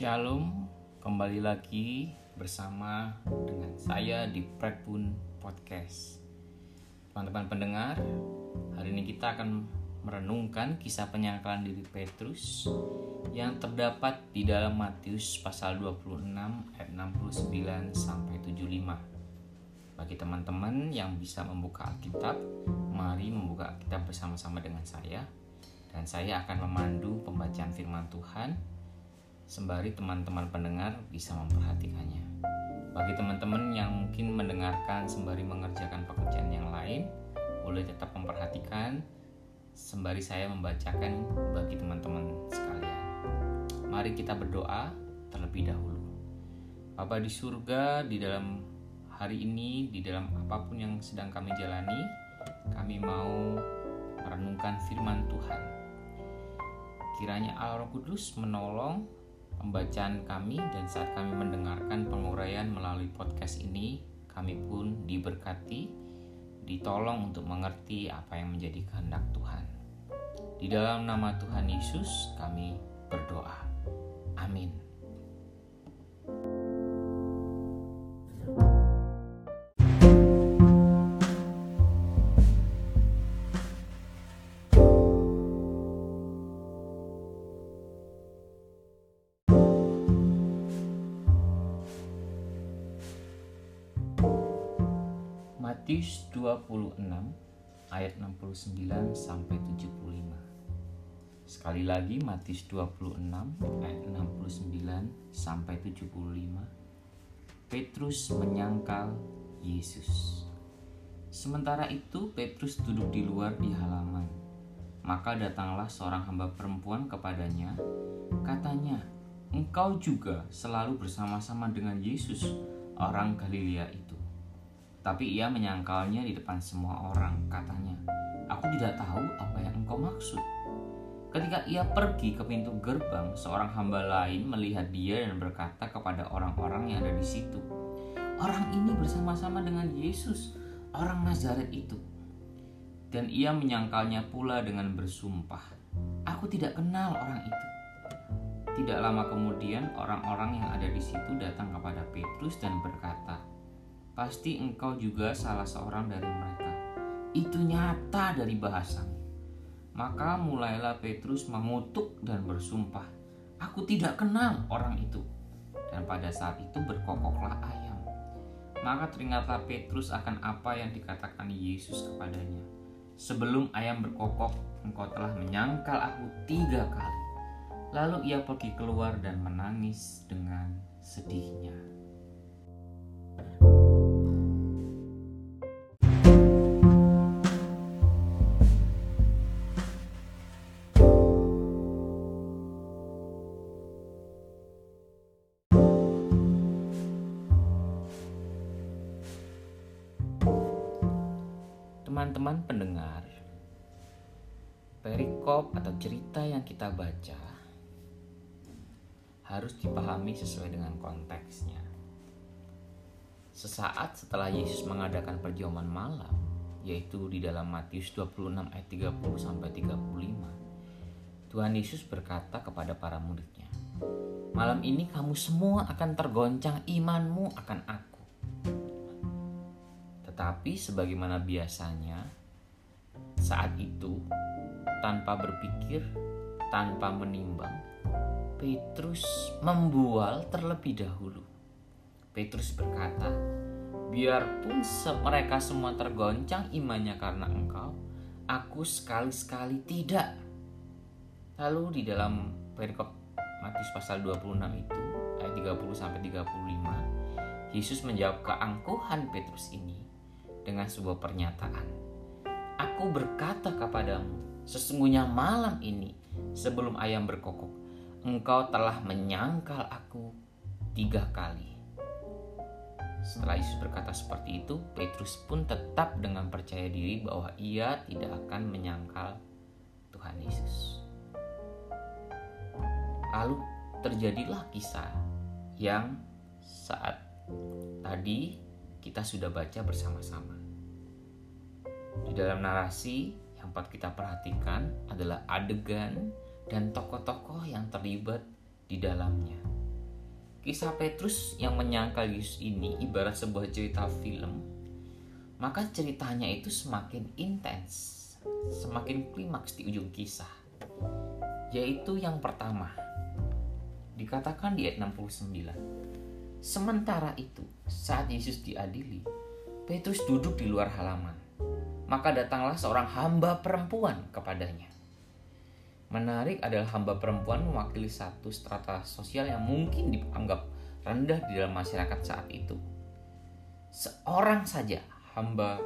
Shalom, kembali lagi bersama dengan saya di Prekbun Podcast. Teman-teman pendengar, hari ini kita akan merenungkan kisah penyangkalan diri Petrus yang terdapat di dalam Matius pasal 26 ayat 69 sampai 75. Bagi teman-teman yang bisa membuka Alkitab, mari membuka Alkitab bersama-sama dengan saya dan saya akan memandu pembacaan firman Tuhan sembari teman-teman pendengar bisa memperhatikannya. Bagi teman-teman yang mungkin mendengarkan sembari mengerjakan pekerjaan yang lain, boleh tetap memperhatikan sembari saya membacakan bagi teman-teman sekalian. Mari kita berdoa terlebih dahulu. Bapa di surga, di dalam hari ini, di dalam apa pun yang sedang kami jalani, kami mau merenungkan firman Tuhan. Kiranya Allah Kudus menolong pembacaan kami dan saat kami mendengarkan penguraian melalui podcast ini, kami pun diberkati, ditolong untuk mengerti apa yang menjadi kehendak Tuhan. Di dalam nama Tuhan Yesus kami berdoa. Amin. Matius 26 ayat 69 sampai 75. Sekali lagi Matius 26 ayat 69 sampai 75. Petrus menyangkal Yesus. Sementara itu Petrus duduk di luar di halaman. Maka datanglah seorang hamba perempuan kepadanya, katanya, "Engkau juga selalu bersama-sama dengan Yesus, orang Galilea itu." Tapi ia menyangkalnya di depan semua orang, katanya, Aku tidak tahu apa yang engkau maksud. Ketika ia pergi ke pintu gerbang, seorang hamba lain melihat dia dan berkata kepada orang-orang yang ada di situ, Orang ini bersama-sama dengan Yesus, orang Nazaret itu. Dan ia menyangkalnya pula dengan bersumpah, Aku tidak kenal orang itu. Tidak lama kemudian, orang-orang yang ada di situ datang kepada Petrus dan berkata, pasti engkau juga salah seorang dari mereka. Itu nyata dari bahasamu. Maka mulailah Petrus mengutuk dan bersumpah, Aku tidak kenal orang itu. Dan pada saat itu berkokoklah ayam. Maka teringatlah Petrus akan apa yang dikatakan Yesus kepadanya. Sebelum ayam berkokok, engkau telah menyangkal aku tiga kali. Lalu ia pergi keluar dan menangis dengan sedihnya. Teman-teman pendengar, perikop atau cerita yang kita baca harus dipahami sesuai dengan konteksnya. Sesaat setelah Yesus mengadakan perjamuan malam, yaitu di dalam Matius 26 ayat 30 sampai 35, Tuhan Yesus berkata kepada para muridnya, "Malam ini kamu semua akan tergoncang imanmu akan Aku." Tetapi sebagaimana biasanya, saat itu tanpa berpikir, tanpa menimbang, Petrus membual terlebih dahulu. Petrus berkata, "Biarpun mereka semua tergoncang imannya karena engkau, aku sekali-sekali tidak." Lalu di dalam perikop Matius pasal 26 itu ayat 30 sampai 35, Yesus menjawab keangkuhan Petrus ini dengan sebuah pernyataan. Aku berkata kepadamu, sesungguhnya malam ini sebelum ayam berkokok, engkau telah menyangkal aku tiga kali. Setelah Yesus berkata seperti itu, Petrus pun tetap dengan percaya diri bahwa ia tidak akan menyangkal Tuhan Yesus. Lalu terjadilah kisah yang saat tadi kita sudah baca bersama-sama. Di dalam narasi yang patut kita perhatikan adalah adegan dan tokoh-tokoh yang terlibat di dalamnya. kisah Petrus yang menyangkal Yesus ini ibarat sebuah cerita film, maka ceritanya itu semakin intens, semakin klimaks di ujung kisah. Yaitu yang pertama, dikatakan di ayat 69. Sementara itu, saat Yesus diadili, Petrus duduk di luar halaman. Maka datanglah seorang hamba perempuan kepadanya. Menarik adalah hamba perempuan mewakili satu strata sosial yang mungkin dianggap rendah di dalam masyarakat saat itu. Seorang saja hamba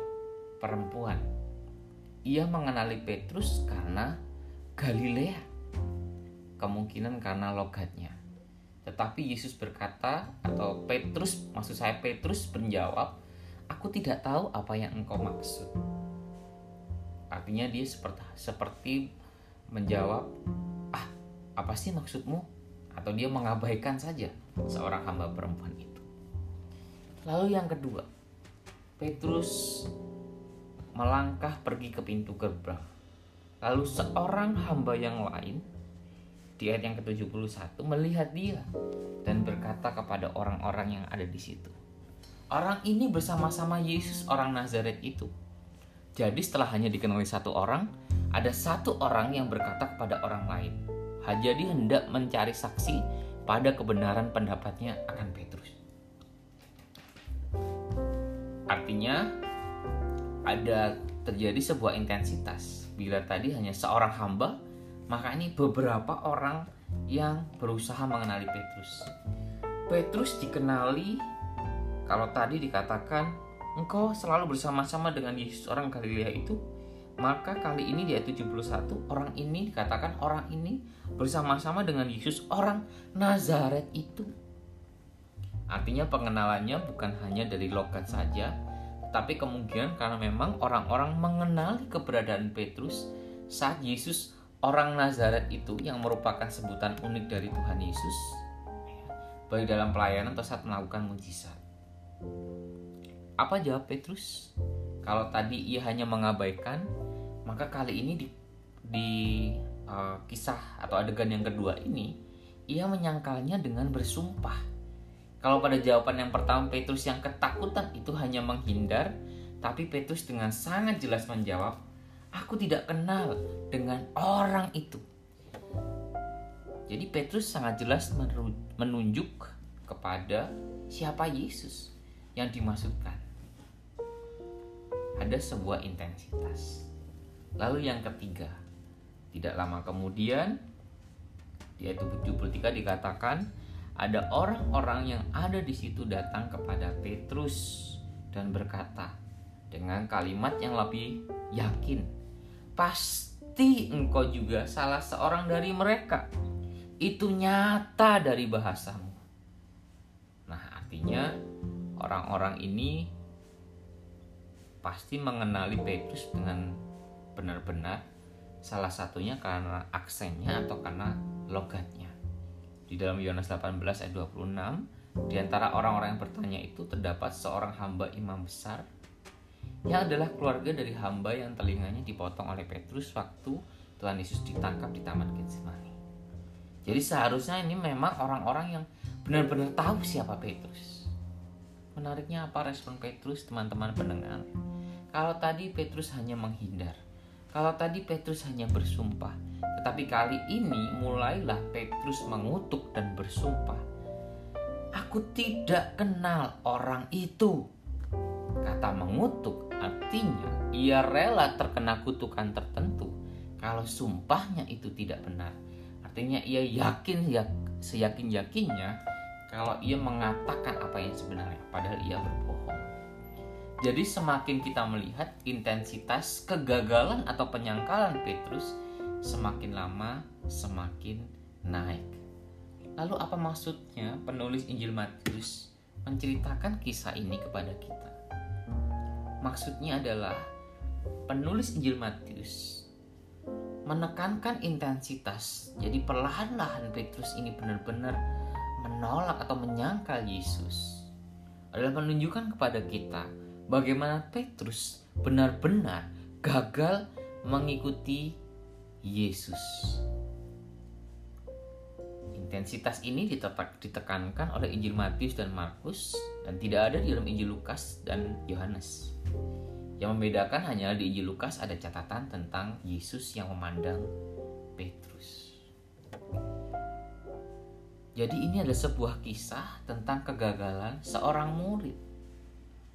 perempuan. Ia mengenali Petrus karena Galilea. Kemungkinan karena logatnya. Tetapi Yesus berkata atau Petrus, maksud saya Petrus menjawab, "Aku tidak tahu apa yang engkau maksud." Artinya dia seperti seperti menjawab, "Ah, apa sih maksudmu?" atau dia mengabaikan saja seorang hamba perempuan itu. Lalu yang kedua, Petrus melangkah pergi ke pintu gerbang. Lalu seorang hamba yang lain di ayat yang ke-71 melihat dia dan berkata kepada orang-orang yang ada di situ. Orang ini bersama-sama Yesus orang Nazaret itu. Jadi setelah hanya dikenali satu orang, ada satu orang yang berkata kepada orang lain, Hajadi hendak mencari saksi pada kebenaran pendapatnya akan Petrus. Artinya ada terjadi sebuah intensitas. Bila tadi hanya seorang hamba, maka ini beberapa orang yang berusaha mengenali Petrus. Petrus dikenali kalau tadi dikatakan engkau selalu bersama-sama dengan Yesus orang Galilea itu maka kali ini di ayat 71 orang ini dikatakan orang ini bersama-sama dengan Yesus orang Nazaret itu. Artinya pengenalannya bukan hanya dari logat saja, tapi kemungkinan karena memang orang-orang mengenali keberadaan Petrus saat Yesus orang Nazaret itu yang merupakan sebutan unik dari Tuhan Yesus baik dalam pelayanan atau saat melakukan mujizat. Apa jawab Petrus? Kalau tadi ia hanya mengabaikan, maka kali ini di, di uh, kisah atau adegan yang kedua ini, ia menyangkalnya dengan bersumpah. Kalau pada jawaban yang pertama Petrus yang ketakutan itu hanya menghindar, tapi Petrus dengan sangat jelas menjawab, "Aku tidak kenal dengan orang itu." Jadi Petrus sangat jelas menunjuk kepada siapa Yesus yang dimaksudkan ada sebuah intensitas. Lalu yang ketiga, tidak lama kemudian di ayat 73 dikatakan ada orang-orang yang ada di situ datang kepada Petrus dan berkata dengan kalimat yang lebih yakin, "Pasti engkau juga salah seorang dari mereka." Itu nyata dari bahasamu. Nah, artinya orang-orang ini pasti mengenali Petrus dengan benar-benar salah satunya karena aksennya atau karena logatnya. Di dalam Yohanes 18 ayat 26, di antara orang-orang yang bertanya itu terdapat seorang hamba imam besar yang adalah keluarga dari hamba yang telinganya dipotong oleh Petrus waktu Tuhan Yesus ditangkap di Taman Getsemani. Jadi seharusnya ini memang orang-orang yang benar-benar tahu siapa Petrus. Menariknya apa respon Petrus teman-teman pendengar? Kalau tadi Petrus hanya menghindar, kalau tadi Petrus hanya bersumpah, tetapi kali ini mulailah Petrus mengutuk dan bersumpah. Aku tidak kenal orang itu. Kata mengutuk artinya ia rela terkena kutukan tertentu kalau sumpahnya itu tidak benar. Artinya ia yakin ya seyakin yakinnya kalau ia mengatakan apa yang sebenarnya padahal ia berbohong. Jadi semakin kita melihat intensitas kegagalan atau penyangkalan Petrus semakin lama semakin naik. Lalu apa maksudnya penulis Injil Matius menceritakan kisah ini kepada kita? Maksudnya adalah penulis Injil Matius menekankan intensitas. Jadi perlahan-lahan Petrus ini benar-benar menolak atau menyangkal Yesus. Adalah menunjukkan kepada kita bagaimana Petrus benar-benar gagal mengikuti Yesus. Intensitas ini ditekankan oleh Injil Matius dan Markus dan tidak ada di dalam Injil Lukas dan Yohanes. Yang membedakan hanya di Injil Lukas ada catatan tentang Yesus yang memandang Petrus. Jadi ini adalah sebuah kisah tentang kegagalan seorang murid.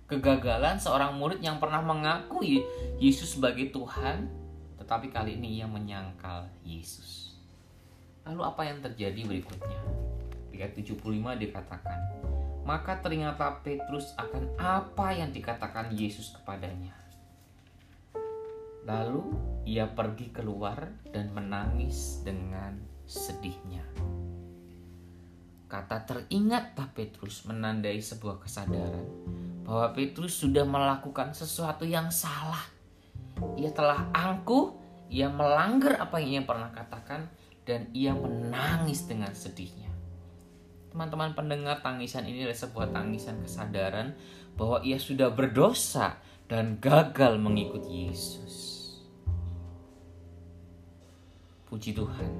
Kegagalan seorang murid yang pernah mengakui Yesus sebagai Tuhan, tetapi kali ini ia menyangkal Yesus. Lalu apa yang terjadi berikutnya? Di ayat 75 dikatakan, Maka teringatlah Petrus akan apa yang dikatakan Yesus kepadanya. Lalu ia pergi keluar dan menangis dengan sedihnya. Kata teringatlah Petrus menandai sebuah kesadaran bahwa Petrus sudah melakukan sesuatu yang salah. Ia telah angkuh, ia melanggar apa yang ia pernah katakan, dan ia menangis dengan sedihnya. Teman-teman pendengar tangisan ini adalah sebuah tangisan kesadaran bahwa ia sudah berdosa dan gagal mengikuti Yesus. Puji Tuhan.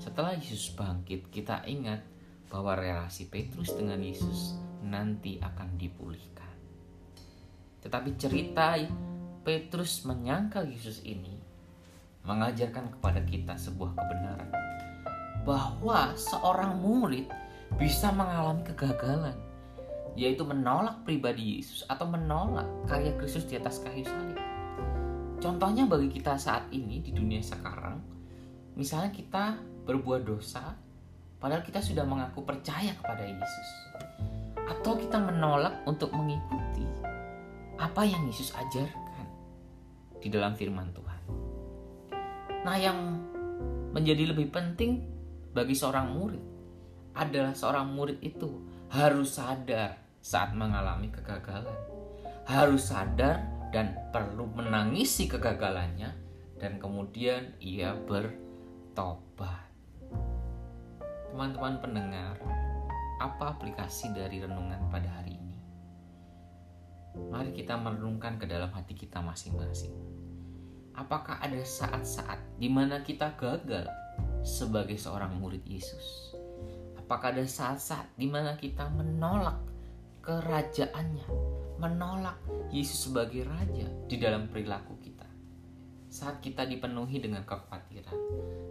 Setelah Yesus bangkit, kita ingat bahwa relasi Petrus dengan Yesus nanti akan dipulihkan. Tetapi cerita Petrus menyangkal Yesus ini mengajarkan kepada kita sebuah kebenaran bahwa seorang murid bisa mengalami kegagalan yaitu menolak pribadi Yesus atau menolak karya Kristus di atas kayu salib. Contohnya bagi kita saat ini di dunia sekarang, misalnya kita berbuat dosa padahal kita sudah mengaku percaya kepada Yesus. Atau kita menolak untuk mengikuti apa yang Yesus ajarkan di dalam firman Tuhan. Nah, yang menjadi lebih penting bagi seorang murid adalah seorang murid itu harus sadar saat mengalami kegagalan. Harus sadar dan perlu menangisi kegagalannya dan kemudian ia bertobat. Teman-teman pendengar, apa aplikasi dari renungan pada hari ini? Mari kita merenungkan ke dalam hati kita masing-masing apakah ada saat-saat di mana kita gagal sebagai seorang murid Yesus? Apakah ada saat-saat di mana kita menolak kerajaannya, menolak Yesus sebagai raja di dalam perilaku kita? Saat kita dipenuhi dengan kekhawatiran,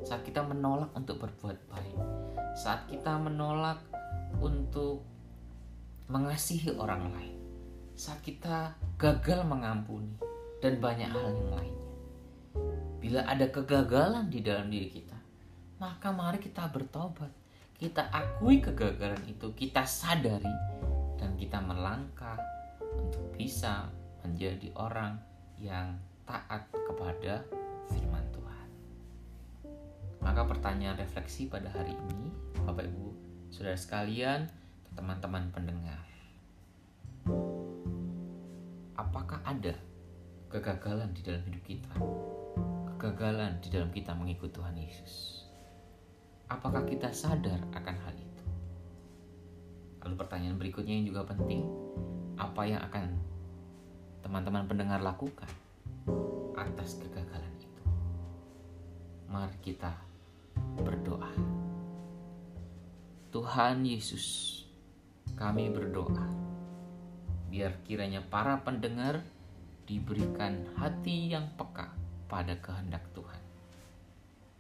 saat kita menolak untuk berbuat baik, saat kita menolak untuk mengasihi orang lain, saat kita gagal mengampuni, dan banyak hal yang lainnya. Bila ada kegagalan di dalam diri kita, maka mari kita bertobat. Kita akui kegagalan itu, kita sadari, dan kita melangkah untuk bisa menjadi orang yang taat kepada firman Tuhan. Maka pertanyaan refleksi pada hari ini, Bapak Ibu, saudara sekalian, teman-teman pendengar. Apakah ada kegagalan di dalam hidup kita? kegagalan di dalam kita mengikut Tuhan Yesus. Apakah kita sadar akan hal itu? Lalu pertanyaan berikutnya yang juga penting, apa yang akan teman-teman pendengar lakukan atas kegagalan itu? Mari kita berdoa. Tuhan Yesus, kami berdoa biar kiranya para pendengar diberikan hati yang peka pada kehendak Tuhan.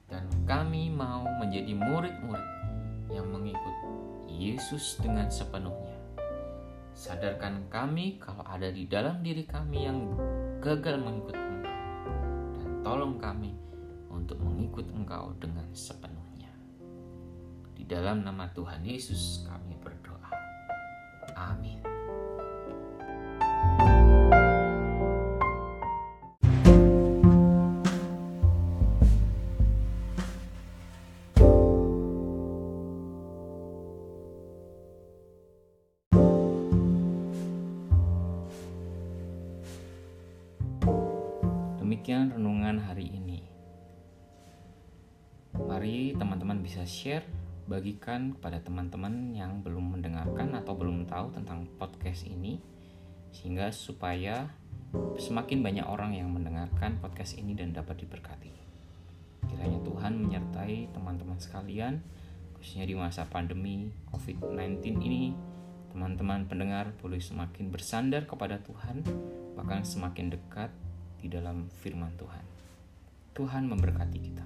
Dan kami mau menjadi murid-murid yang mengikut Yesus dengan sepenuhnya. Sadarkan kami kalau ada di dalam diri kami yang gagal mengikut Engkau. Dan tolong kami untuk mengikut Engkau dengan sepenuhnya. Dalam nama Tuhan Yesus kami berdoa. Amin. Demikian renungan hari ini. Mari teman-teman bisa share, bagikan kepada teman-teman yang belum mendengarkan atau belum tahu tentang podcast ini, sehingga supaya semakin banyak orang yang mendengarkan podcast ini dan dapat diberkati. Kiranya Tuhan menyertai teman-teman sekalian, khususnya di masa pandemi COVID-19 ini, teman-teman pendengar boleh semakin bersandar kepada Tuhan, bahkan semakin dekat di dalam firman Tuhan. Tuhan memberkati kita.